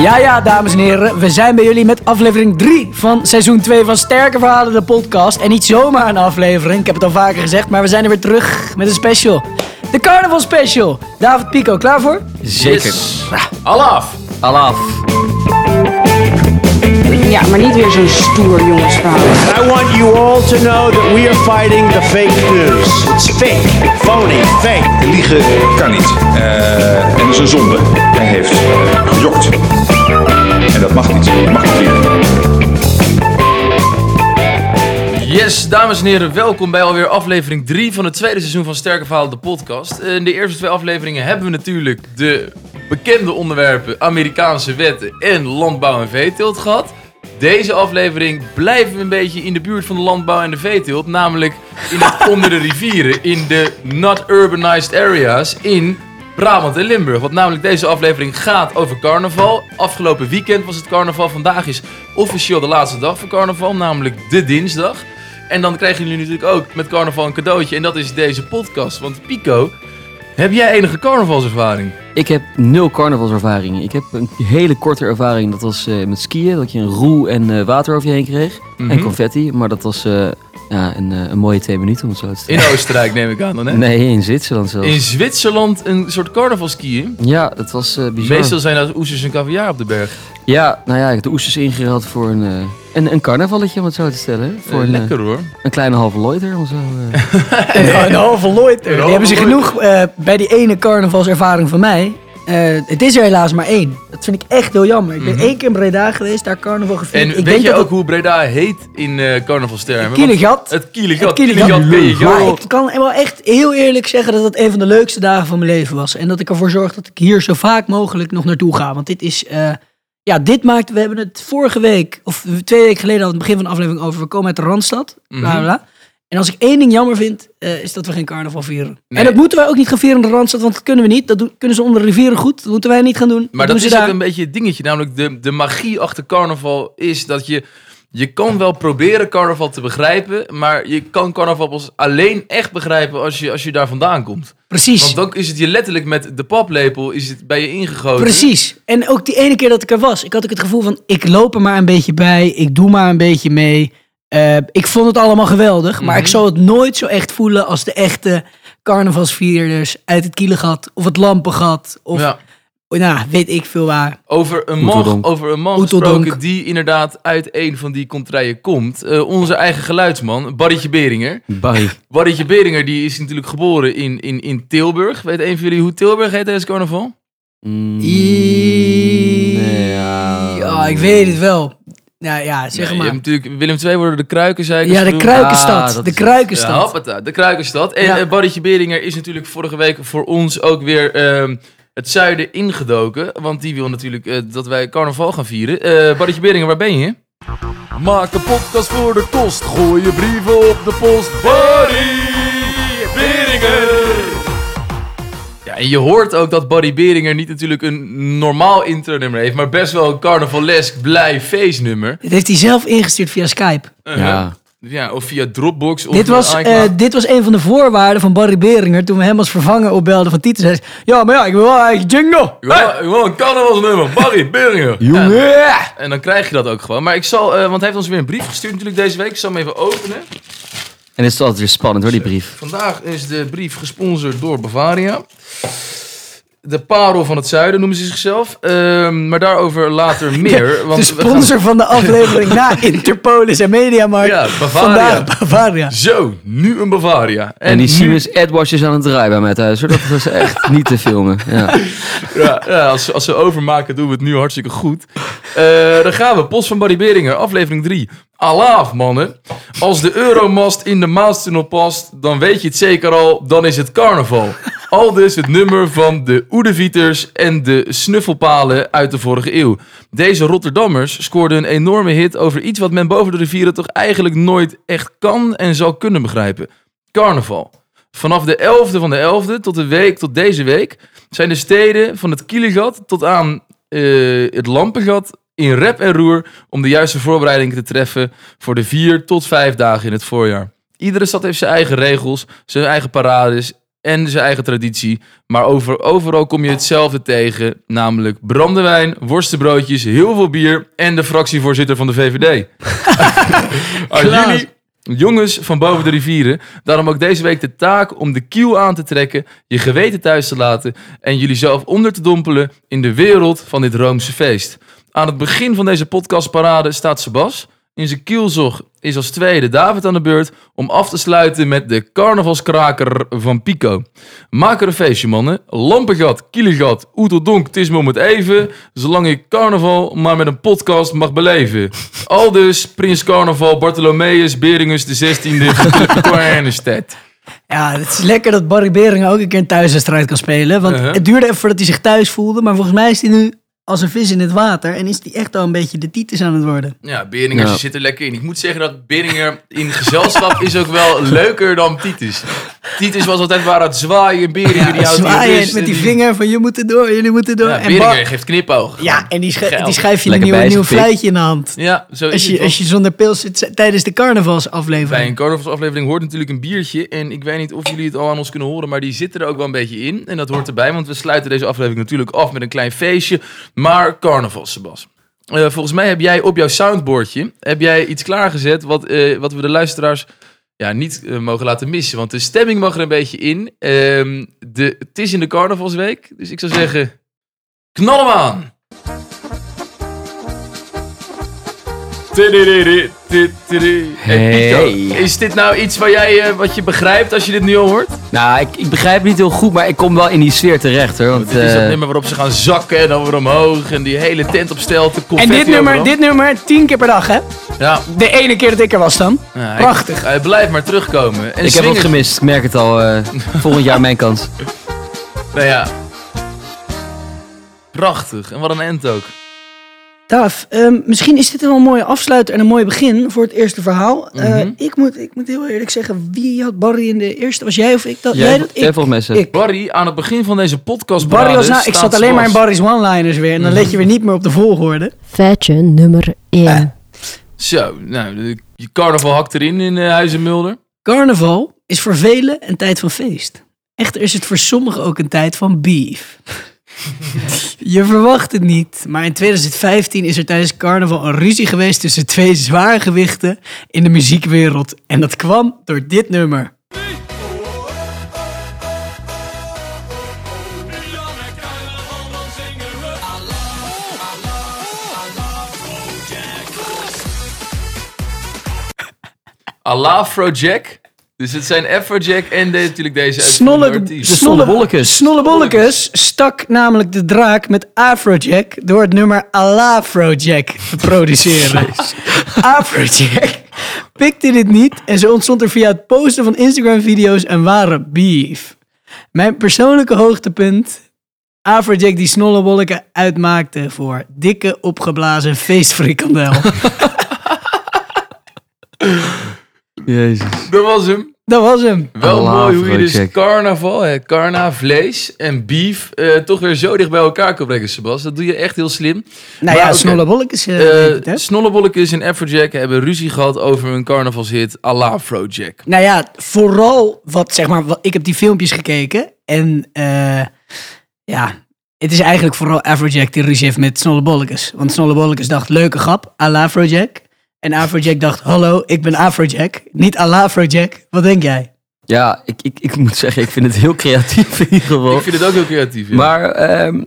Ja, ja, dames en heren. We zijn bij jullie met aflevering 3 van seizoen 2 van Sterke Verhalen, de podcast. En niet zomaar een aflevering, ik heb het al vaker gezegd, maar we zijn er weer terug met een special. De Carnaval Special. David Pico, klaar voor? Zeker. Al af. Alaf. Ja, maar niet weer zo'n stoer jongensverhaal. I want you all to know that we are fighting the fake news. It's fake, phony, fake. Liegen kan niet. Eh, en dat is een zonde. Hij heeft eh, gejokt. En dat mag niet. Je mag niet liegen. Yes, dames en heren, welkom bij alweer aflevering 3 van het tweede seizoen van Sterke Verhalen, de podcast. Eh, In de eerste twee afleveringen hebben we natuurlijk de bekende onderwerpen Amerikaanse wetten en landbouw en veeteelt gehad. Deze aflevering blijven we een beetje in de buurt van de landbouw en de veeteelt, namelijk in het onder de rivieren, in de not urbanized areas in Brabant en Limburg. Want namelijk deze aflevering gaat over carnaval. Afgelopen weekend was het carnaval. Vandaag is officieel de laatste dag van carnaval, namelijk de dinsdag. En dan krijgen jullie natuurlijk ook met carnaval een cadeautje. En dat is deze podcast. Want Pico, heb jij enige carnavalservaring? Ik heb nul carnavalservaring. Ik heb een hele korte ervaring. Dat was eh, met skiën. Dat je een roe en eh, water over je heen kreeg. Mhm. En confetti. Maar dat was eh, ja, een, een mooie twee minuten om het zo te In. Oostenrijk neem ik aan dan, hè? Nee, in Zwitserland zelfs. In Zwitserland een soort carnavalskiën. Ja, dat was bizar. Meestal zijn dat oesters en caviar op de berg. Ja, nou ja, ik heb de oesters ingerad voor een, een, een carnavalletje om het zo te stellen. Voor Eh, een, eh, lekker hoor. een kleine halve loiter om zo. eh. En een halve loiter. Die hebben ze genoeg eh, bij die ene carnavalservaring van mij. Eh, het is er helaas maar één. Dat vind ik echt heel jammer. Ik ben Mhm. één keer in Breda geweest, daar carnaval gevierd. En ik weet denk je dat ook het hoe Breda heet in eh carnavalstermen? Kielegat. Het Kielegat. Het Kielegat. Maar ik kan wel echt heel eerlijk zeggen dat het een van de leukste dagen van mijn leven was. En dat ik ervoor zorg dat ik hier zo vaak mogelijk nog naartoe ga. Want dit is, eh, ja, dit maakt, we hebben het vorige week, of twee weken geleden al het begin van de aflevering over. We komen uit de Randstad, bla bla, bla. En als ik één ding jammer vind, eh, is dat we geen carnaval vieren. Nee. En dat moeten wij ook niet gaan vieren in de Randstad, want dat kunnen we niet. Dat doen, kunnen ze onder de rivieren goed. Dat moeten wij niet gaan doen. Maar dat is ook een beetje het dingetje. Namelijk de, de magie achter carnaval is dat je... Je kan wel proberen carnaval te begrijpen. Maar je kan carnaval pas alleen echt begrijpen als je, als je daar vandaan komt. Precies. Want dan is het je letterlijk met de paplepel is het bij je ingegoten. Precies. En ook die ene keer dat ik er was, ik had ook het gevoel van, ik loop er maar een beetje bij, ik doe maar een beetje mee. Eh, ik vond het allemaal geweldig, maar Mhm. ik zou het nooit zo echt voelen als de echte carnavalsvierders uit het Kielengat of het Lampengat of Ja. Nou, weet ik veel waar. Over een man, over een man gesproken die inderdaad uit een van die contraien komt. Eh, onze eigen geluidsman, Barrytje Beringer. Barry. Barrytje Beringer die is natuurlijk geboren in, in, in Tilburg. Weet een van jullie hoe Tilburg heet tijdens carnaval? Mm, nee, ja. Ja, ik weet het wel. Nou ja, zeg Nee, je maar. hebt natuurlijk Willem II worden de Kruikenzeikers Ja, de. Kruikenstad. Ah, de is- Ja, Kruikenstad. hoppata, de Kruikenstad. En Ja. eh, Beringer is natuurlijk vorige week voor ons ook weer ehm, het zuiden ingedoken. Want die wil natuurlijk eh, dat wij carnaval gaan vieren. Eh Barrytje Beringer, waar ben je? Maak een podcast voor de kost. Gooi je brieven op de post. Barry Beringer. Ja, en je hoort ook dat Barry Beringer niet natuurlijk een normaal intro-nummer heeft, maar best wel een carnavalesk blij feestnummer. Dit heeft hij zelf ingestuurd via Skype. Uh, Ja. Ja, of via Dropbox. Of Dit was, via eh, dit was een van de voorwaarden van Barry Beringer toen we hem als vervanger opbelden van Titus. Hij zei, Ja, maar ja, ik wil wel een eigen jingle. Ik wil, ik wil een carnavalsnummer, Barry Beringer. Jongen. Ja, en dan krijg je dat ook gewoon. Maar ik zal, eh, want hij heeft ons weer een brief gestuurd natuurlijk deze week. Ik zal hem even openen. En het is altijd weer spannend hoor, die brief. Vandaag is de brief gesponsord door Bavaria. De parel van het zuiden noemen ze zichzelf. Ehm, maar daarover later meer. Want de gaan- sponsor van de aflevering na Interpolis en Mediamarkt. Ja, Bavaria. Vandaag Bavaria. Zo, nu een Bavaria. En, die nu- Siemens AdWatch is aan het draaien bij mij thuis hoor. Dat was echt niet te filmen. Ja. Ja, ja als, ze- als ze overmaken doen we het nu hartstikke goed. Eh dan gaan we. Post van Barry Beringer, aflevering 3. Alaaf, mannen. Als de Euromast in de Maastunnel past, dan weet je het zeker al, dan is het carnaval. Al dus het nummer van de Oedevieters en de Snuffelpalen uit de vorige eeuw. Deze Rotterdammers scoorden een enorme hit over iets wat men boven de rivieren toch eigenlijk nooit echt kan en zal kunnen begrijpen. Carnaval. Vanaf de 11e van de 11e tot de week tot deze week zijn de steden van het Kielegat tot aan eh, het Lampengat in rep en roer om de juiste voorbereidingen te treffen voor de vier tot vijf dagen in het voorjaar. Iedere stad heeft zijn eigen regels, zijn eigen parades en zijn eigen traditie. Maar over, overal kom je hetzelfde tegen. Namelijk brandewijn, worstenbroodjes, heel veel bier en de fractievoorzitter van de VVD. Jullie, jongens van boven de rivieren, daarom ook deze week de taak om de kiel aan te trekken, je geweten thuis te laten en jullie zelf onder te dompelen in de wereld van dit Roomse feest. Aan het begin van deze podcastparade staat Sebas. In zijn kielzog is als tweede David aan de beurt om af te sluiten met de carnavalskraker van Pico. Maak er een feestje, mannen. Lampengat, kieligat, oeteldonk, het is me om het even. Zolang ik carnaval maar met een podcast mag beleven. Aldus, Prins Carnaval, Bartholomeus, Beringus de 16e van Koernestedt. Ja, het is lekker dat Barry Beringen ook een keer een thuiswedstrijd kan spelen. Want Uh-huh. het duurde even voordat hij zich thuis voelde. Maar volgens mij is hij nu als een vis in het water. En is hij echt al een beetje de titus aan het worden. Ja, Beringer Ja. zit er lekker in. Ik moet zeggen dat Beringer in gezelschap is ook wel leuker dan Titus. Titus was altijd waar het zwaaien en Beringer die Ja, houdt die zwaaien rust met die vinger van je moet er door, jullie moeten door. Ja, en geeft knipoog. ja, en die, sch- Geld. die schrijf je een Lekker nieuw, nieuw fluitje in de hand. Ja, zo is Als het je, wel. als je zonder pils zit tijdens de Bij carnavalsaflevering. een carnavalsaflevering hoort natuurlijk een biertje. En ik weet niet of jullie het al aan ons kunnen horen, maar die zitten er ook wel een beetje in. En dat hoort erbij, want we sluiten deze aflevering natuurlijk af met een klein feestje. Maar carnaval, Sebas. Eh, volgens mij heb jij op jouw soundboardje heb jij iets klaargezet wat, eh, wat we de luisteraars ja, niet eh, mogen laten missen. Want de stemming mag er een beetje in. Ehm, de, het is in de carnavalsweek, dus ik zou zeggen, knal hem aan! Hey, Pico. Is dit nou iets waar jij, eh, wat je begrijpt als je dit nu al hoort? Nou, ik, ik begrijp het niet heel goed, maar ik kom wel in die sfeer terecht hoor. Want, Dit is dat eh, nummer waarop ze gaan zakken en dan weer omhoog. En die hele tent op stelte. en dit nummer, dit nummer tien keer per dag, hè? Ja, De ene keer dat ik er was dan. ja, Prachtig. Hij, blijft maar terugkomen. En ik heb wat swingers- gemist, ik merk het al. eh, volgend jaar mijn kans. Nou ja. Prachtig. En wat een end ook. Daaf, ehm, misschien is dit wel een mooie afsluiter en een mooi begin voor het eerste verhaal. Eh, Mhm. ik, moet, ik moet heel eerlijk zeggen, wie had Barry in de eerste? Was jij of ik dat? Jij, jij dat? jij Ik. volgens mij ik. Barry, aan het begin van deze podcast. Barry was nou, ik zat alleen maar in Barry's one-liners weer. En dan let je weer niet meer op de volgorde. Feitje nummer 1. Zo, nou, de- je carnaval hakt erin in uh, Huizenmulder. Carnaval is voor velen een tijd van feest. Echter is het voor sommigen ook een tijd van beef. Je verwacht het niet, maar in 2015 is er tijdens carnaval een ruzie geweest tussen twee zwaargewichten in de muziekwereld. En dat kwam door dit nummer. Allah Afrojack. Dus het zijn Afrojack en de, natuurlijk deze Snolle. Snollebollekes. Snollebollekes stak namelijk de draak met Afrojack door het nummer Alafrojack te produceren. Afrojack pikte dit niet en zo ontstond er via het posten van Instagram-video's een ware beef. Mijn persoonlijke hoogtepunt, Afrojack die Snollebolleke uitmaakte voor dikke opgeblazen feestfrikandel. Jezus. Dat was hem. Dat was hem. Wel mooi hoe je dus carnaval, hè, carna, vlees en beef eh, toch weer zo dicht bij elkaar kan brengen, Sebas. Dat doe je echt heel slim. Nou Maar ja, oké. Snollebollekes. eh, Eh en Afrojack hebben ruzie gehad over hun carnavalshit à la Afrojack. Nou ja, vooral wat zeg maar, wat, ik heb die filmpjes gekeken en eh, ja, het is eigenlijk vooral Afrojack die ruzie heeft met Snollebollekes. Want Snollebollekes dacht, leuke grap, à la Afrojack. En Afrojack dacht, hallo, ik ben Afrojack, niet à la Afrojack. Wat denk jij? Ja, ik, ik, ik moet zeggen, ik vind het heel creatief in ieder geval. Ik vind het ook heel creatief. ja. Maar ehm,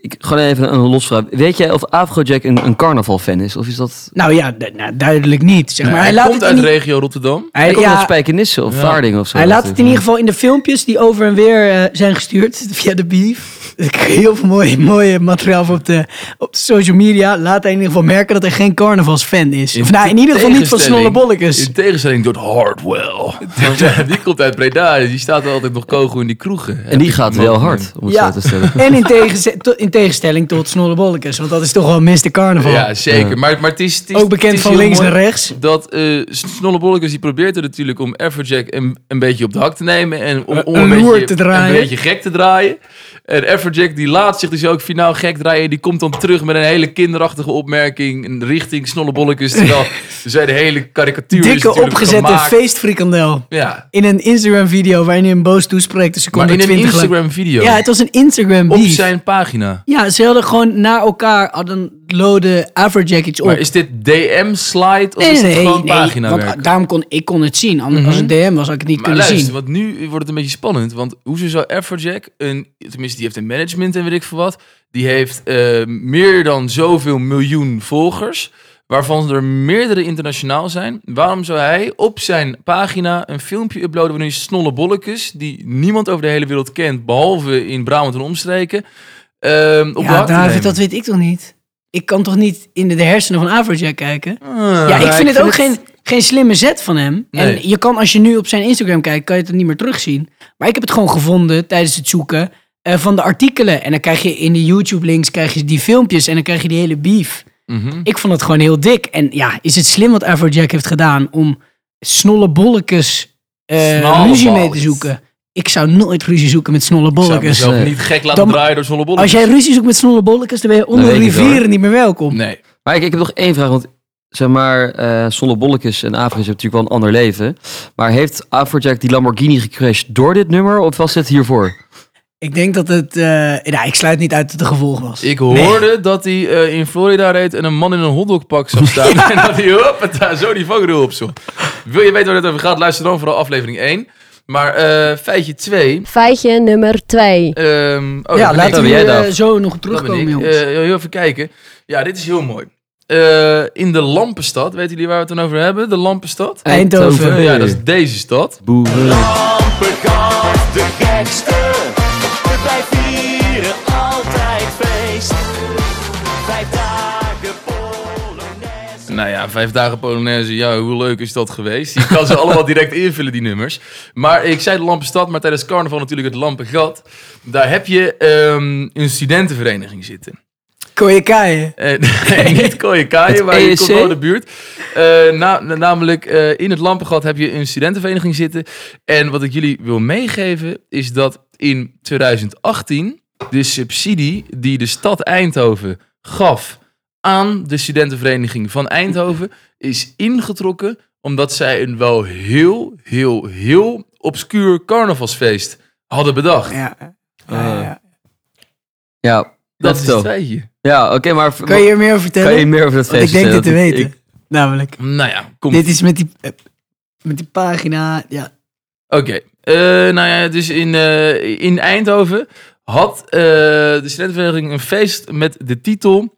ik, gewoon even een losvraag. Weet jij of Afrojack een, een carnaval-fan is? Of is dat... Nou ja, nou, duidelijk niet. Zeg maar. Ja, hij, hij laat komt het uit de regio Rotterdam. hij, Hij komt ja, uit Spijkenisse of Ja. Vaardingen of zo. hij laat het in ieder geval in de filmpjes die over en weer eh, zijn gestuurd via de beef. Ik heel veel mooi, mooi materiaal op de, op de social media. Laat hij in ieder geval merken dat hij geen carnavalsfan is. Of nou, in ieder geval niet van tegenstelling- Snollebollekes. In tegenstelling tot Hardwell. Die komt uit Breda. Die staat altijd nog kogel in die kroegen. En die gaat wel hard, om het Ja. zo te stellen. En in, tegenze- to- in tegenstelling tot Snollebollekes. Want dat is toch wel Mr. Carnaval. Ja, zeker. Ja. Maar, maar het is, het is Ook bekend is van links naar rechts. Dat eh Snollebollekes die probeert er natuurlijk om Afrojack een, een beetje op de hak te nemen. En om, om Een een, loer beetje, te draaien. een beetje gek te draaien. En Everjack die laat zich dus ook finaal gek draaien. Die komt dan terug met een hele kinderachtige opmerking in richting Snollebollekes. Terwijl zij de hele karikatuur is Dikke opgezette gemaakt. feestfrikandel. Ja, In een Instagram video waarin hij hem boos toespreekt. Dus maar in een 20 lang. Instagram video. Ja, het was een Instagram op beef. zijn pagina. Ja, ze hadden gewoon naar elkaar hadden loaden Averjack iets op. Maar is dit DM-slide of is dit gewoon paginawerk? want daarom kon ik kon het zien. Anders, Als het DM was, had ik het niet Maar kunnen luister, zien. want nu wordt het een beetje spannend. Want hoezo zou Everjack, een, tenminste die heeft een management en weet ik veel wat. Die heeft eh, meer dan zoveel miljoen volgers. Waarvan er meerdere internationaal zijn. Waarom zou hij op zijn pagina een filmpje uploaden waarin snolle bolletjes, die niemand over de hele wereld kent, behalve in Brabant en omstreken, ehm op de Ja, David, nemen? dat weet ik toch niet? Ik kan toch niet in de, hersenen van Averjack kijken? Ah, ja, ik vind ik het ook geen, geen slimme zet van hem. Nee. En je kan, als je nu op zijn Instagram kijkt, kan je het niet meer terugzien. Maar ik heb het gewoon gevonden tijdens het zoeken eh, van de artikelen. En dan krijg je in de YouTube-links krijg je die filmpjes en dan krijg je die hele beef. mhm. Ik vond het gewoon heel dik. En ja, is het slim wat Averjack heeft gedaan om snolle bolletjes eh, ruzie mee te zoeken? Ik zou nooit ruzie zoeken met snolle Ik zou bolletjes. mezelf Nee. niet gek laten Dan- draaien door snolle bolletjes. Als jij ruzie zoekt met snolle bolletjes, dan ben je onder de ik rivieren niet meer welkom. Nee. Maar ik, ik heb nog één vraag, want zeg maar, eh Solle Bolletjes en Afrika hebben natuurlijk wel een ander leven. Maar heeft Afrojack die Lamborghini gecrashed door dit nummer of was het hiervoor? Ik denk dat het... eh nou, ik sluit niet uit dat het een gevolg was. Ik hoorde dat hij eh, in Florida reed en een man in een hotdogpak zag staan. en dat hij hoppata, zo die vangrail opzocht. Wil je weten waar het over gaat? Luister dan vooral aflevering 1. Maar eh, feitje 2. Feitje nummer 2. ehm oh, ja, laten we jij, eh, Daf. zo nog terugkomen, jongens. Eh, heel even kijken. Ja, dit is heel mooi. Eh, in de Lampenstad, weten jullie waar we het dan over hebben? De Lampenstad? Eindhoven. Ja, dat is deze stad. Boeren. Lampenkast, de gekste. Nou ja, vijf dagen Polonaise, ja, hoe leuk is dat geweest? Je kan ze allemaal direct invullen, die nummers. Maar ik zei de Lampenstad, maar tijdens carnaval natuurlijk het Lampengat. Daar heb je ehm, een studentenvereniging zitten. Kooiekaaien. Eh, nee, niet Kooiekaaien, maar komt in de buurt. Eh, na- namelijk eh, in het Lampengat heb je een studentenvereniging zitten. En wat ik jullie wil meegeven is dat in 2018 de subsidie die de stad Eindhoven gaf aan de studentenvereniging van Eindhoven is ingetrokken omdat zij een wel heel, heel, heel obscuur carnavalsfeest hadden bedacht. Ja. Eh, Ja, ja. Ja, dat dat is is het feitje. Ja, oké, maar Kan je er meer over vertellen? kan je meer over dat Want ik feest denk dit te vertellen? weten. Ik- Namelijk. Nou ja, kom. Dit is met die, eh, met die pagina. Ja. Oké, Eh, nou ja, dus in, eh, in Eindhoven had eh, de studentenvereniging een feest met de titel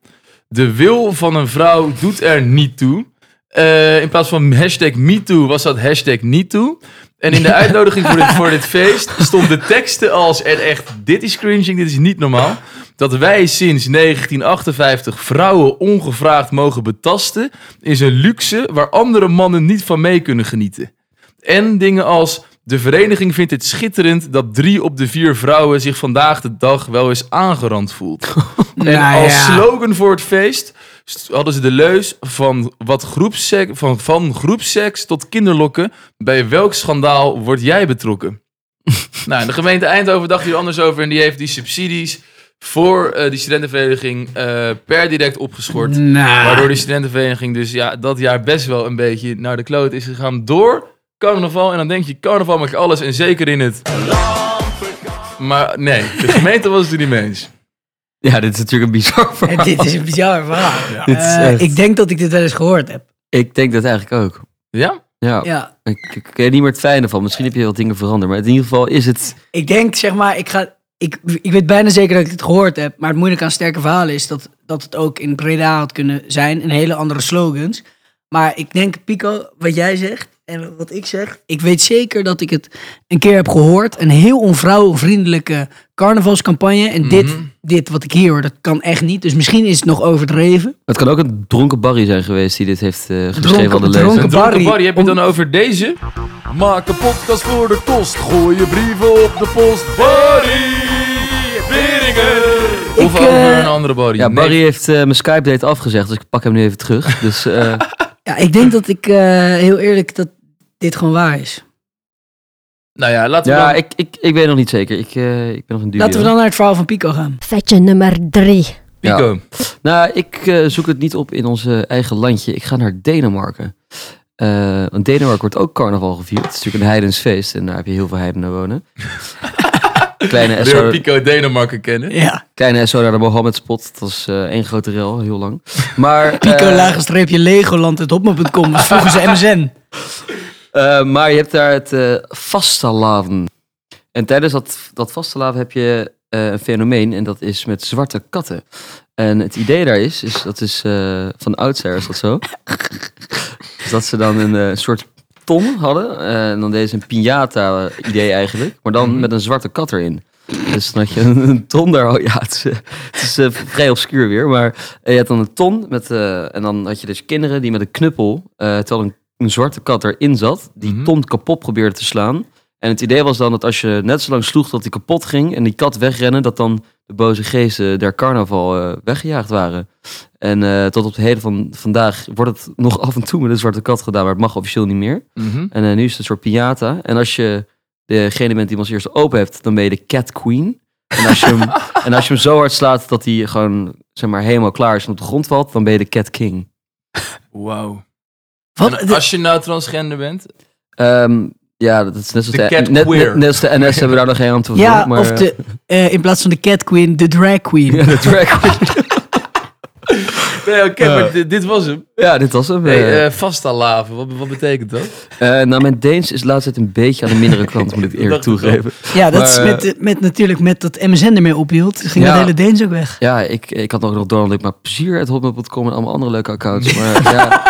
De wil van een vrouw doet er niet toe. Eh, in plaats van hashtag MeToo was dat hashtag niet toe. En in de uitnodiging voor dit, voor dit feest stonden teksten als... En echt, dit is cringing, dit is niet normaal. Dat wij sinds 1958 vrouwen ongevraagd mogen betasten... is een luxe waar andere mannen niet van mee kunnen genieten. En dingen als... De vereniging vindt het schitterend dat drie op de vier vrouwen zich vandaag de dag wel eens aangerand voelt. En Nou als ja. slogan voor het feest st- hadden ze de leus van, wat groepseks, van, van groepseks tot kinderlokken. Bij welk schandaal word jij betrokken? nou, de gemeente Eindhoven dacht hier anders over en die heeft die subsidies voor eh, die studentenvereniging eh, per direct opgeschort. Nou. Waardoor die studentenvereniging dus ja, dat jaar best wel een beetje naar de kloot is gegaan door carnaval. En dan denk je, carnaval mag alles en zeker in het... Maar nee, de gemeente was het er niet mee eens. Ja, dit is natuurlijk een bizar verhaal. En dit is een bizar verhaal. Eh, echt- ik denk dat ik dit wel eens gehoord heb. Ik denk dat eigenlijk ook. Ja? Ja, Ja. ik, ik weet niet meer het fijne van. Misschien heb je wat dingen veranderd. Maar in ieder geval is het... Ik denk, zeg maar, ik ga. Ik, ik weet bijna zeker dat ik dit gehoord heb. Maar het moeilijke aan sterke verhalen is dat, dat het ook in Breda had kunnen zijn. En hele andere slogans. Maar ik denk, Pico, wat jij zegt en wat ik zeg. Ik weet zeker dat ik het een keer heb gehoord. Een heel onvrouwenvriendelijke carnavalscampagne. En dit, Mhm. dit wat ik hier hoor, dat kan echt niet. Dus misschien is het nog overdreven. Het kan ook een dronken Barry zijn geweest die dit heeft eh geschreven Dronken- aan de lezer. dronken Een dronken Barry. Barry, heb je het Om- dan over deze? Maak een podcast voor de kost. Gooi je brieven op de post. Barry Beringen. Of Ik, over eh, een andere Barry. Ja, Nee. Barry heeft eh, mijn Skype date afgezegd, dus ik pak hem nu even terug. Dus eh, Ja, ik denk dat ik eh, heel eerlijk dat dit gewoon waar is. Nou ja, laten we Ja, dan... ik, ik, ik weet nog niet zeker. Ik, eh, ik ben nog in dubio. Laten we dan naar het verhaal van Pico gaan. Feitje nummer 3. Pico. Nou, ik eh, zoek het niet op in ons eigen landje. Ik ga naar Denemarken. Eh want Denemarken wordt ook carnaval gevierd. Het is natuurlijk een heidensfeest en daar heb je heel veel heidenen wonen. kleine, Leer SO, Pico Denemarken kennen. Ja, kleine SO naar de Mohammed spot. Dat was eh, één grote rel, heel lang. Maar, Pico eh, lagenstreepje Legoland het hopma.com. Dat vroegen ze MSN. Eh, maar je hebt daar het eh vastelavond. En tijdens dat, dat vastelavond heb je eh, een fenomeen en dat is met zwarte katten. En het idee daar is, is dat is van oudsher is dat zo. dus dat ze dan een soort ton hadden. en dan deden ze een piñata idee eigenlijk. Maar dan met een zwarte kat erin. Dus dan had je een, een ton daar. Oh, ja, het is, het is vrij obscuur weer. Maar je had dan een ton. Met, en dan had je dus kinderen die met een knuppel, eh terwijl een, een zwarte kat erin zat, die Mhm. ton kapot probeerde te slaan. En het idee was dan dat als je net zo lang sloeg tot die kapot ging en die kat wegrennen, dat dan de boze geesten der carnaval eh, weggejaagd waren. En eh, tot op de heden van vandaag wordt het nog af en toe met een zwarte kat gedaan, maar het mag officieel niet meer. Mhm. En eh, nu is het een soort piñata. En als je degene bent die hem als eerste open heeft, dan ben je de cat queen. En als je hem, en als je hem zo hard slaat dat hij gewoon zeg maar, helemaal klaar is en op de grond valt, dan ben je de cat king. Wauw. Wat, En Als je nou transgender bent, Ehm, ja, dat is net zoals De de, cat net, net, net als de NS hebben we daar nog geen antwoord ja. Maar, of de, eh, in plaats van de cat queen, de drag queen. Ja, de drag queen. Nee, oké, maar dit, dit was hem. Ja, dit was hem. Hey, Eh, eh vastalaven, wat, wat betekent dat? eh, nou, mijn Deens is laatst tijd een beetje aan de mindere kant, moet ik eerlijk ik toegeven. Ja, dat is Maar, eh, met, met natuurlijk met dat MSN ermee ophield. Ging Ja. dat hele Deens ook weg. Ja, ik, ik had ook nog Donald Duck, maar plezier.hotmail.com en allemaal andere leuke accounts. Maar ja,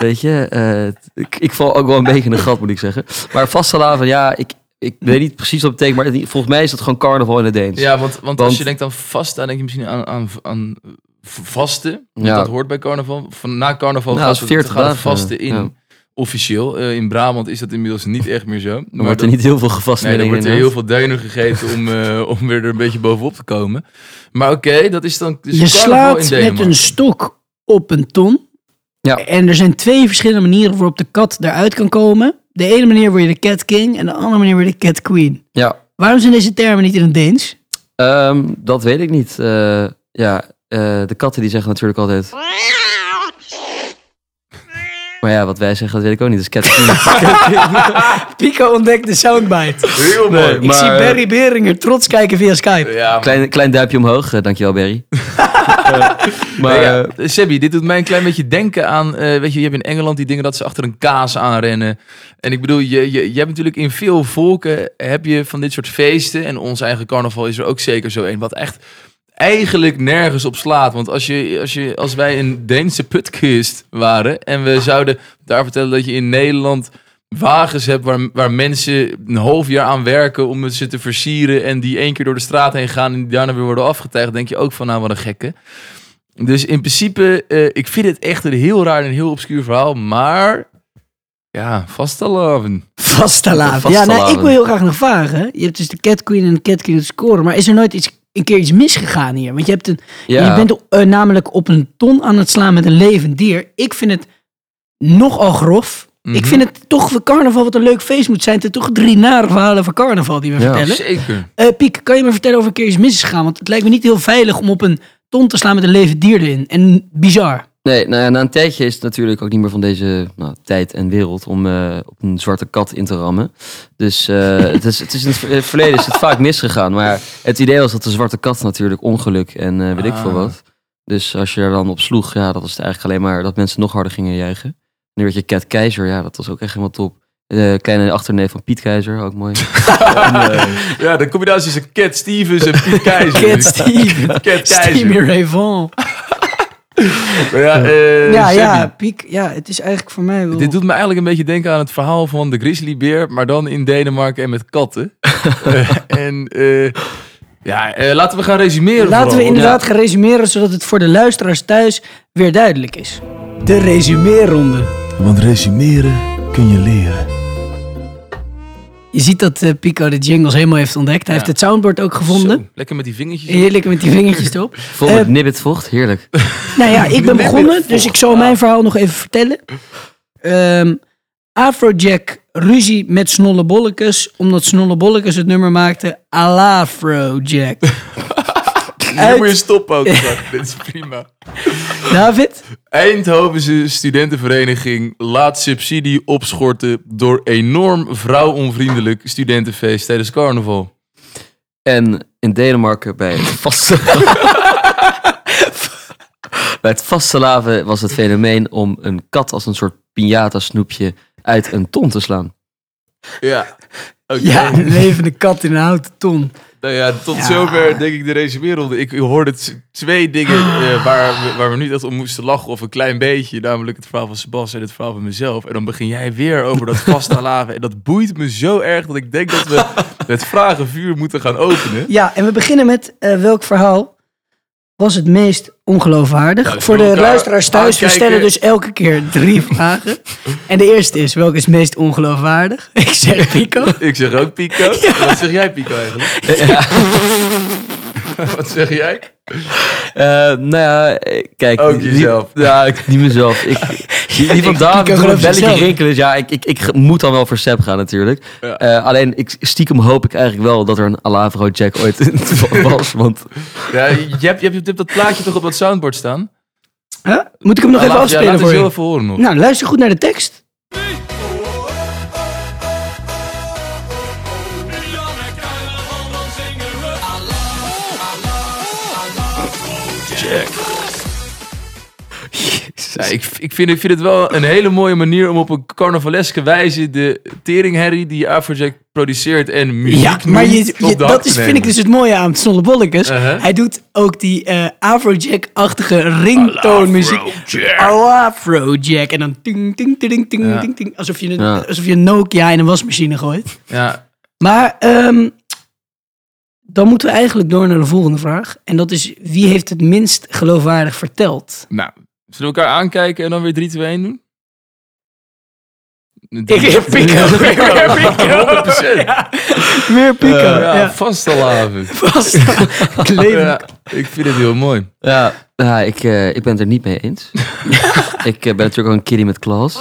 weet je, eh, ik, ik val ook wel een beetje in de gat, moet ik zeggen. Maar vastelavond, ja, ik, ik weet niet precies wat het betekent, maar het- volgens mij is dat gewoon carnaval in het Deens. Ja, want, want, Want- als je denkt aan vast, dan denk je misschien aan, aan, aan vasten. Want Ja. Dat hoort bij carnaval. Van, na carnaval Nou, gaat, dat is 40 het, gaat vasten in. ja. Officieel. Eh, in Brabant is dat inmiddels niet echt meer zo. Dan wordt er dat- niet heel veel gevast Nee, er wordt er heel veel duinen gegeten om, eh, om weer er een beetje bovenop te komen. Maar oké, dat is dan dus je slaat met een stok op een ton. Ja. En er zijn twee verschillende manieren waarop de kat eruit kan komen. De ene manier word je de cat king en de andere manier word je de cat queen. Ja, Waarom zijn deze termen niet in het Deens? ehm, dat weet ik niet. Eh, ja, eh, de katten die zeggen natuurlijk altijd... Maar ja, wat wij zeggen, dat weet ik ook niet. Dus Pico ontdekt de soundbite. Heel mooi. Nee, Ik Maar, zie Barry Beringer trots kijken via Skype. Ja, Klein, klein duimpje omhoog, eh, dankjewel Barry. Eh, maar Nee, ja, eh, Sebby, dit doet mij een klein beetje denken aan, eh, weet je, je hebt in Engeland die dingen dat ze achter een kaas aanrennen. En ik bedoel, je, je, je hebt natuurlijk in veel volken heb je van dit soort feesten. En ons eigen carnaval is er ook zeker zo een. Wat echt eigenlijk nergens op slaat. Want als, je, als, je, als wij een Deense putkist waren en we zouden daar vertellen dat je in Nederland wagens hebt waar, waar mensen een half jaar aan werken om ze te versieren en die één keer door de straat heen gaan en die daarna weer worden afgetijgd, denk je ook van nou wat een gekke. Dus in principe, eh, ik vind het echt een heel raar en heel obscuur verhaal, maar ja, vastelavond. Vastelavond. Ja, nou, ik wil heel graag nog vragen. Je hebt dus de cat queen en de cat te scoren. Maar is er nooit iets, een keer iets misgegaan hier? Want je, hebt een, ja, je bent eh, namelijk op een ton aan het slaan met een levend dier. Ik vind het nogal grof. Mhm. Ik vind het toch voor carnaval wat een leuk feest moet zijn. Het zijn toch drie nare verhalen van carnaval die we Ja. vertellen. Zeker. Eh, Piek, kan je me vertellen of er een keer iets mis is gegaan? Want het lijkt me niet heel veilig om op een ton te slaan met een levend dier erin. En bizar. Nee, nou ja, na een tijdje is het natuurlijk ook niet meer van deze nou, tijd en wereld om eh, op een zwarte kat in te rammen. Dus eh, het, is, het is in het ver- verleden is het vaak misgegaan. Maar het idee was dat de zwarte kat natuurlijk ongeluk en eh, weet ik veel Ah. wat. Dus als je er dan op sloeg, ja, dat was het eigenlijk alleen maar dat mensen nog harder gingen juichen. Nu werd je Cat Keizer, ja, dat was ook echt helemaal top. De kleine achterneef van Piet Keizer, ook mooi. en, Ja, de combinatie tussen Cat Stevens en Piet Keizer. Cat Steve. Cat Keizer. Maar ja, eh, Ja, ja, Piek. Ja, het is eigenlijk voor mij wel... Dit doet me eigenlijk een beetje denken aan het verhaal van de grizzlybeer, maar dan in Denemarken en met katten. Eh, en eh, ja, laten we gaan resumeren. Laten we inderdaad gaan resumeren, zodat het voor de luisteraars thuis weer duidelijk is. De resumeerronde. Want resumeren kun je leren. Je ziet dat eh, Pico de jingles helemaal heeft ontdekt. Hij Ja. heeft het soundboard ook gevonden. Zo, lekker met die vingertjes. Heerlijk met die vingertjes erop. vol Eh, met nibbit vocht, heerlijk. Nou ja, ik ben begonnen, dus ik zal mijn verhaal nog even vertellen. Ehm, Afrojack ruzie met Snollebollekes, omdat Snollebollekes het nummer maakte Alafrojack. Nu moet je stoppen ook. Dit is prima. David? Eindhovense studentenvereniging laat subsidie opschorten door enorm vrouwonvriendelijk studentenfeest tijdens carnaval. En in Denemarken bij het vaste... bij het vastelavond was het fenomeen om een kat als een soort piñata snoepje uit een ton te slaan. Ja. Oké. Ja, een levende kat in een houten ton. Nou ja, tot Ja. zover denk ik de resumeerronde. Ik hoorde twee dingen eh, waar, we, waar we niet echt om moesten lachen of een klein beetje. Namelijk het verhaal van Sebas en het verhaal van mezelf. En dan begin jij weer over dat vaste laven. En dat boeit me zo erg dat ik denk dat we het vragenvuur moeten gaan openen. Ja, en we beginnen met eh, welk verhaal was het meest ongeloofwaardig? Ja, Voor de luisteraars thuis, we stellen dus elke keer drie vragen. En de eerste is, welke is het meest ongeloofwaardig? Ik zeg Pico. Ik zeg ook Pico. Wat zeg jij Pico eigenlijk? Wat zeg jij? Eh, nou ja, kijk. Ook die- jezelf. Ja, ik, niet mezelf. Ik, die, die van David, toen het belletje rinkelen. Dus ja, ik, ik, ik moet dan wel voor Seb gaan natuurlijk. Ja. Eh, alleen, ik, stiekem hoop ik eigenlijk wel dat er een Alavro Jack ooit was. Want Ja, je, hebt, je, hebt, je hebt dat plaatje toch op dat soundboard staan? Huh? Moet ik hem nog even afspelen ja, laat voor je? heel even horen nog. Nou, luister goed naar de tekst. Ja, ik, ik, vind, ik vind het wel een hele mooie manier om op een carnavaleske wijze de teringherrie die Afrojack produceert en muziek Ja, maar je, noemt, je- op de hak dat is, vind ik dus het mooie aan Snolle Bollekes. Uh-huh. Hij doet ook die eh Afrojack-achtige ringtoonmuziek. Afrojack. En dan ting, ting, ting, ting, Ja. ting, ting. Alsof je, een, Ja. alsof je een Nokia in een wasmachine gooit. Ja, Maar ehm, dan moeten we eigenlijk door naar de volgende vraag. En dat is, wie heeft het minst geloofwaardig verteld? nou, zullen we elkaar aankijken en dan weer 3, 2, 1 doen? Ik heb Pico. Weer Pico. 100%. Ja, Weer Pico. Ja, ja. vast al avond. Vast. Ik leef Ja, ik vind het heel mooi. ja, ja ik, eh, ik ben het er niet mee eens. ik eh, ben natuurlijk ook een kiddie met Klaas.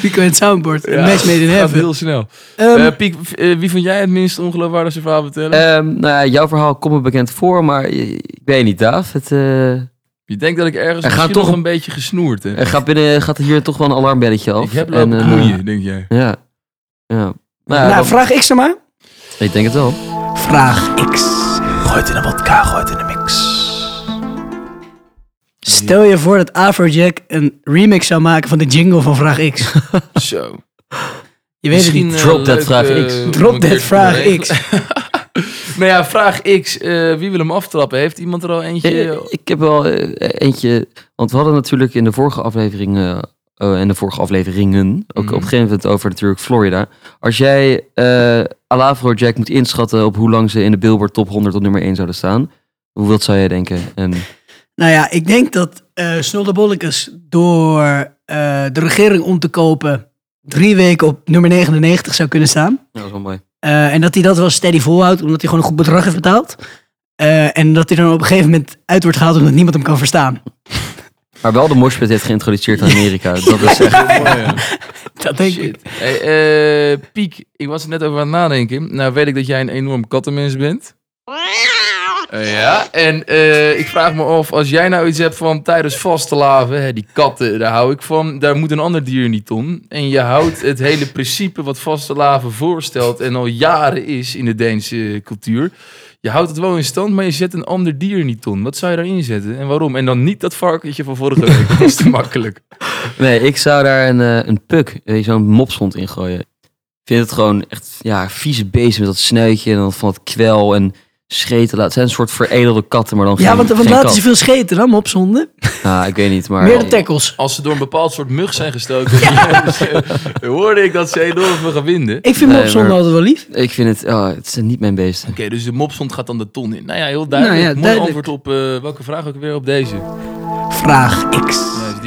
Pico en het soundboard. Ja, match made in heaven. heel snel. Ehm, Eh, Piek, eh, wie vond jij het minst ongeloofwaardigste verhaal vertellen? Ehm, nou ja, jouw verhaal komt me bekend voor, maar ik weet niet, Daaf. Het, eh, je denkt dat ik ergens er gaat misschien toch nog een- beetje gesnoerd heb. er gaat, binnen, gaat hier toch wel een alarmbelletje af. Ik heb En, lopen knoeien, denk jij. Ja. ja. Nou, nou, vraag X er maar. ik denk het wel. Vraag X. Gooi het in een vodka, gooi het in de mix. Stel je voor dat Afrojack een remix zou maken van de jingle van Vraag X. Zo. Je weet het niet. eh, Drop that leuk, vraag eh, X. om Drop te vraag. X. nou ja, vraag X. eh, wie wil hem aftrappen? Heeft iemand er al eentje? Eh, ik heb wel eh, eentje, want we hadden natuurlijk in de vorige aflevering, eh, oh, en de vorige afleveringen, ook Mhm. op een gegeven moment over natuurlijk Florida. Als jij eh Alavro Jack moet inschatten op hoe lang ze in de Billboard Top 100 op nummer 1 zouden staan, hoe wilt zou jij denken? En Nou ja, ik denk dat eh Snoldebollekes door eh, de regering om te kopen drie weken op nummer 99 zou kunnen staan. ja, dat is wel mooi. Eh, en dat hij dat wel steady volhoudt, omdat hij gewoon een goed bedrag heeft betaald. Eh, en dat hij dan op een gegeven moment uit wordt gehaald omdat niemand hem kan verstaan. Maar wel de moshpit heeft geïntroduceerd aan Amerika. Dat is echt... Mooi, ja. Dat denk ik. Shit. Hey, eh, Piek, ik was er net over aan het nadenken. Nou weet ik dat jij een enorm kattenmens bent. Eh, ja, en eh, ik vraag me af, als jij nou iets hebt van tijdens vaste laven, hè, die katten, daar hou ik van, daar moet een ander dier niet om. En je houdt het hele principe wat vaste laven voorstelt en al jaren is in de Deense cultuur. Je houdt het wel in stand, maar je zet een ander dier niet om. Wat zou je daarin zetten en waarom? En dan niet dat varkentje van vorige week, dat is te makkelijk. Nee, ik zou daar een, eh, een puk, je, zo'n mopshond in gooien. Ik vind het gewoon echt, ja, vieze beesten met dat snuitje en dan van het kwel en scheten laten. Het zijn een soort veredelde katten, maar dan Ja, geen, want, want geen laten kat. ze veel scheten dan, mopzonden. Nou, ik weet niet, maar... Meer de tackles. Als ze door een bepaald soort mug zijn gestoken, dan hoorde ik dat ze enorm veel gaan winden. Oké, Ik vind Nee, altijd wel lief. Ik vind het, oh, het zijn niet mijn beesten. dus de mopshond gaat dan de ton in. Nou ja, heel duidelijk. Nou ja, Mooi antwoord op eh, welke vraag ook weer op deze. Vraag X.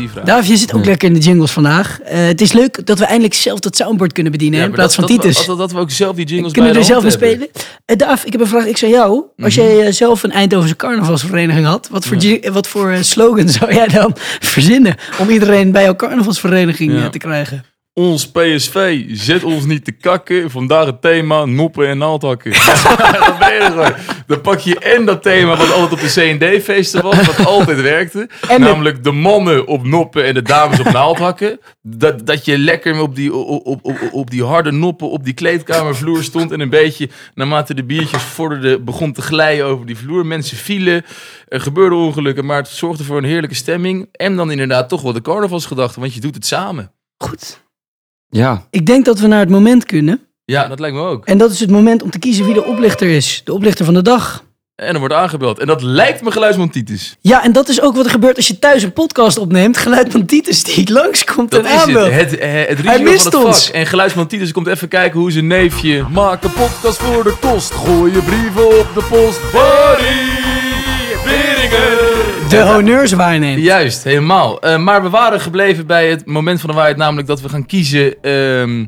Als die vraag. David, je zit ook lekker in de jingles vandaag. Eh, het is leuk dat we eindelijk zelf dat soundboard kunnen bedienen Ja, in plaats dat, van dat Titus. We, dat, dat we ook zelf die jingles Kunnen bij er zelf mee spelen? Uh, Daaf, ik heb een vraag. Ik zei jou, als Mhm. jij eh, zelf een Eindhovense carnavalsvereniging had, wat voor, wat voor eh, slogan zou jij dan verzinnen om iedereen bij jouw carnavalsvereniging Ja. eh, te krijgen? Ons PSV, zet ons niet te kakken. Vandaag het thema noppen en naaldhakken. dan ben je gewoon. Dan pak je en dat thema wat altijd op de C&D-feesten was, wat altijd werkte. En de- namelijk de mannen op noppen en de dames op naaldhakken. Dat, dat je lekker op die, op, op, op, op die harde noppen op die kleedkamervloer stond. En een beetje, naarmate de biertjes vorderden, begon te glijden over die vloer. Mensen vielen, er gebeurden ongelukken, maar het zorgde voor een heerlijke stemming. En dan inderdaad toch wel de carnavalsgedachte, want je doet het samen. Goed. Ja. Ik denk dat we naar het moment kunnen. Ja, dat lijkt me ook. En dat is het moment om te kiezen wie de oplichter is. De oplichter van de dag. En er wordt aangebeld. En dat lijkt me geluidsman Titus. Ja, en dat is ook wat er gebeurt als je thuis een podcast opneemt. Geluid van Titus die langskomt Dat en is aanbelt. het. Het, het, het Hij mist van het ons. vak. En geluidsman Titus komt even kijken hoe zijn neefje... Maak een podcast voor de kost. Gooi je brieven op de post. Barry Beringen. De honneurs waarneemt. Juist, helemaal. Eh, maar we waren gebleven bij het moment van de waarheid. Namelijk dat we gaan kiezen ehm,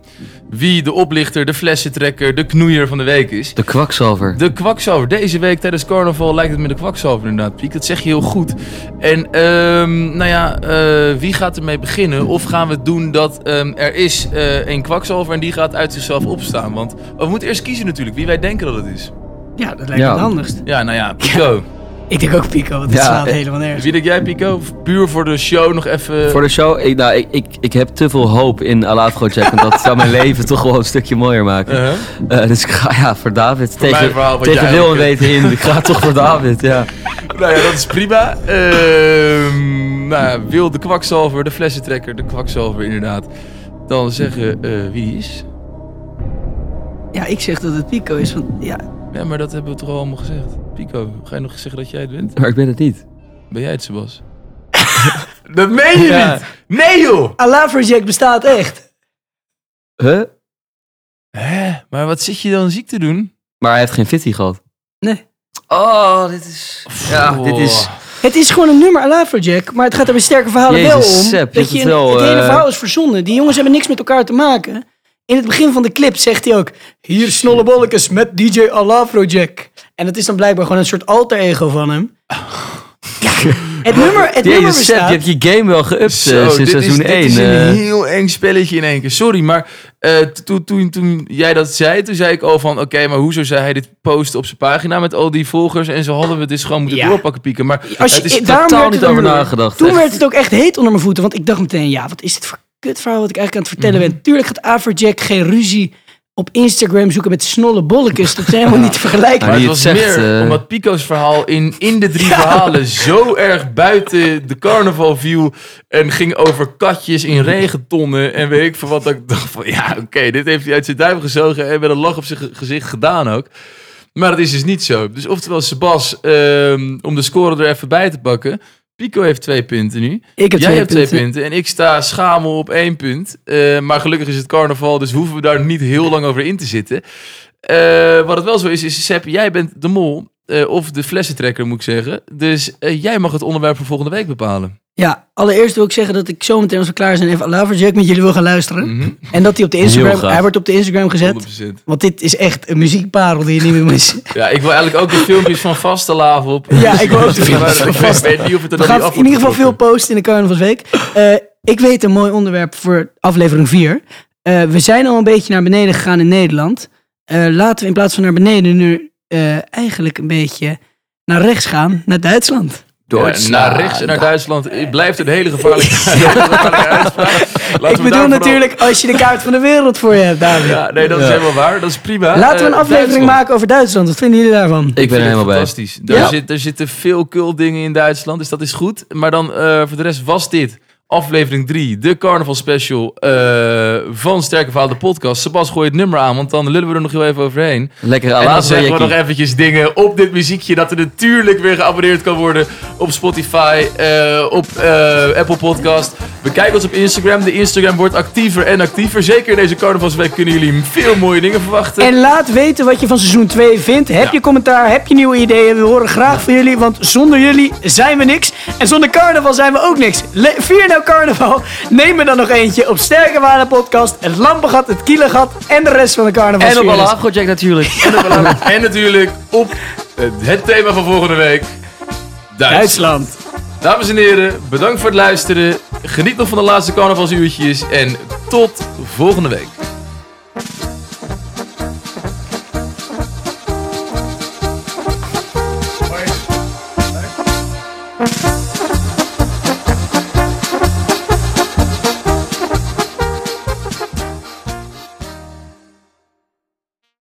wie de oplichter, de flessentrekker, de knoeier van de week is. De kwakzalver. De kwakzalver. Deze week tijdens carnaval lijkt het met de kwakzalver inderdaad, Piek. Dat zeg je heel goed. En ehm, nou ja, eh, wie gaat ermee beginnen? Of gaan we doen dat ehm, er is eh een kwakzalver en die gaat uit zichzelf opstaan? Want we moeten eerst kiezen natuurlijk wie wij denken dat het is. Ja, dat lijkt me Ja. het handigst. Ja, nou ja, Pico. Ik denk ook Pico, want dit Ja, slaat eh, helemaal nergens. Wie denk jij, Pico? Puur voor de show nog even... Voor de show, ik, nou, ik, ik, ik heb te veel hoop in Alafro-check. Want dat zou mijn leven toch wel een stukje mooier maken. Uh-huh. Eh, dus ik ga ja, voor David. tegen verhaal wil en weten in. Ik ga toch voor David, ja. Nou ja, dat is prima. Ehm nou ja, Wil de kwakzalver, de flessentrekker, de kwakzalver inderdaad. Dan zeggen eh, wie is. Ja, ik zeg dat het Pico is, want ja, Ja, maar dat hebben we toch al allemaal gezegd. Pico, ga je nog zeggen dat jij het bent? Maar ik ben het niet. Ben jij het, Sebas? dat meen je Ja. niet! Nee joh! Alafroject bestaat echt. Huh? Hè? Maar wat zit je dan ziek te doen? Maar hij heeft geen fitty gehad. Nee. Oh, dit is... Ja, dit is... Het is gewoon een nummer Alafroject, maar het gaat er bij sterke verhalen wel om. Sepp, dat je het een- wel, het hele eh, verhaal is verzonnen. Die jongens hebben niks met elkaar te maken. In het begin van de clip zegt hij ook... Hier snollebollekes met DJ Alafroject. En het is dan blijkbaar gewoon een soort alter ego van hem. Ja, het nummer, het nummer Jezus, bestaat... je hebt je game wel geüpt eh, Zo, sinds dit is, seizoen dit 1. is een eh. heel eng spelletje in één keer. Sorry, maar eh, toen, toen, toen jij dat zei, toen zei ik al van... Oké, maar hoezo zei hij dit posten op zijn pagina met al die volgers? En zo hadden we het dus gewoon moeten Ja. doorpakken, pieken. Maar Als je, het is daarom totaal werd niet het over ook- nagedacht, Toen echt. werd het ook echt heet onder mijn voeten. Want ik dacht meteen, ja, wat is dit voor kutverhaal wat ik eigenlijk aan het vertellen Mhm. ben. Tuurlijk gaat Afrojack geen ruzie op Instagram zoeken met snolle bolletjes. Dat is helemaal niet te vergelijken. Maar het was meer eh. omdat Pico's verhaal in, in de drie verhalen zo erg buiten de carnaval viel. En ging over katjes in regentonnen en weet ik van wat. Dat ik dacht van ja, oké, dit heeft hij uit zijn duim gezogen en met een lach op zijn ge- gezicht gedaan ook. Maar dat is dus niet zo. Dus oftewel, Sebas, ehm, om de score er even bij te pakken. Pico heeft twee punten nu. Ik heb Jij twee hebt punten. twee punten en ik sta schamel op één punt. Eh, maar gelukkig is het carnaval, dus hoeven we daar niet heel lang over in te zitten. Eh, wat het wel zo is, is Sepp, jij bent de mol. eh, of de flessentrekker moet ik zeggen. Dus jij mag het onderwerp voor volgende week bepalen. Ja, allereerst wil ik zeggen dat ik zometeen als we klaar zijn even Alafroject met jullie wil gaan luisteren. Mhm. En dat hij op de Instagram, hij wordt op de Instagram gezet. 100%. Want dit is echt een muziekparel die je niet meer mist. Ja, ik wil eigenlijk ook de filmpjes van Vaste op. Ja, ik wil ook de filmpjes van Ik Vaste. weet niet of het er We gaan in ieder geval veel posten in de carnavalsweek. Eh ik weet een mooi onderwerp voor aflevering 4. Eh, we zijn al een beetje naar beneden gegaan in Nederland. Eh, laten we in plaats van naar beneden nu eigenlijk een beetje naar rechts gaan, naar Duitsland. Ja, naar rechts en naar Duitsland Het blijft een hele gevaarlijke, uitspraak. Ik bedoel natuurlijk als je de kaart van de wereld voor je hebt, David. Ja, nee, dat is helemaal waar. Dat is prima. Laten we een Eh, aflevering Duitsland. maken over Duitsland. Wat vinden jullie daarvan? Ik ben vind er het helemaal bij. Fantastisch. Daar Ja. zit, er zitten veel cool dingen in Duitsland, dus dat is goed. Maar dan eh, voor de rest was dit aflevering 3, de carnaval special eh, van Sterke Verhaal, de podcast. Sebas, gooi het nummer aan, want dan lullen we er nog heel even overheen. Lekker En dan zeggen we nog eventjes dingen op dit muziekje, dat er natuurlijk weer geabonneerd kan worden op Spotify, eh, op eh, Apple Podcast. Bekijk ons op Instagram. De Instagram wordt actiever en actiever. Zeker in deze carnavalsweek kunnen jullie veel mooie dingen verwachten. En laat weten wat je van seizoen 2 vindt. Heb Ja. je commentaar? Heb je nieuwe ideeën? We horen graag van jullie, want zonder jullie zijn we niks. En zonder carnaval zijn we ook niks. Le- vier nou jouw carnaval? Neem er dan nog eentje op Sterke Waren Podcast, het Lampengat, het Kielengat en de rest van de carnaval. En op alle Afrojack natuurlijk. En natuurlijk op het thema van volgende week. Duits. Duitsland. Dames en heren, bedankt voor het luisteren. Geniet nog van de laatste carnavalsuurtjes. En tot volgende week.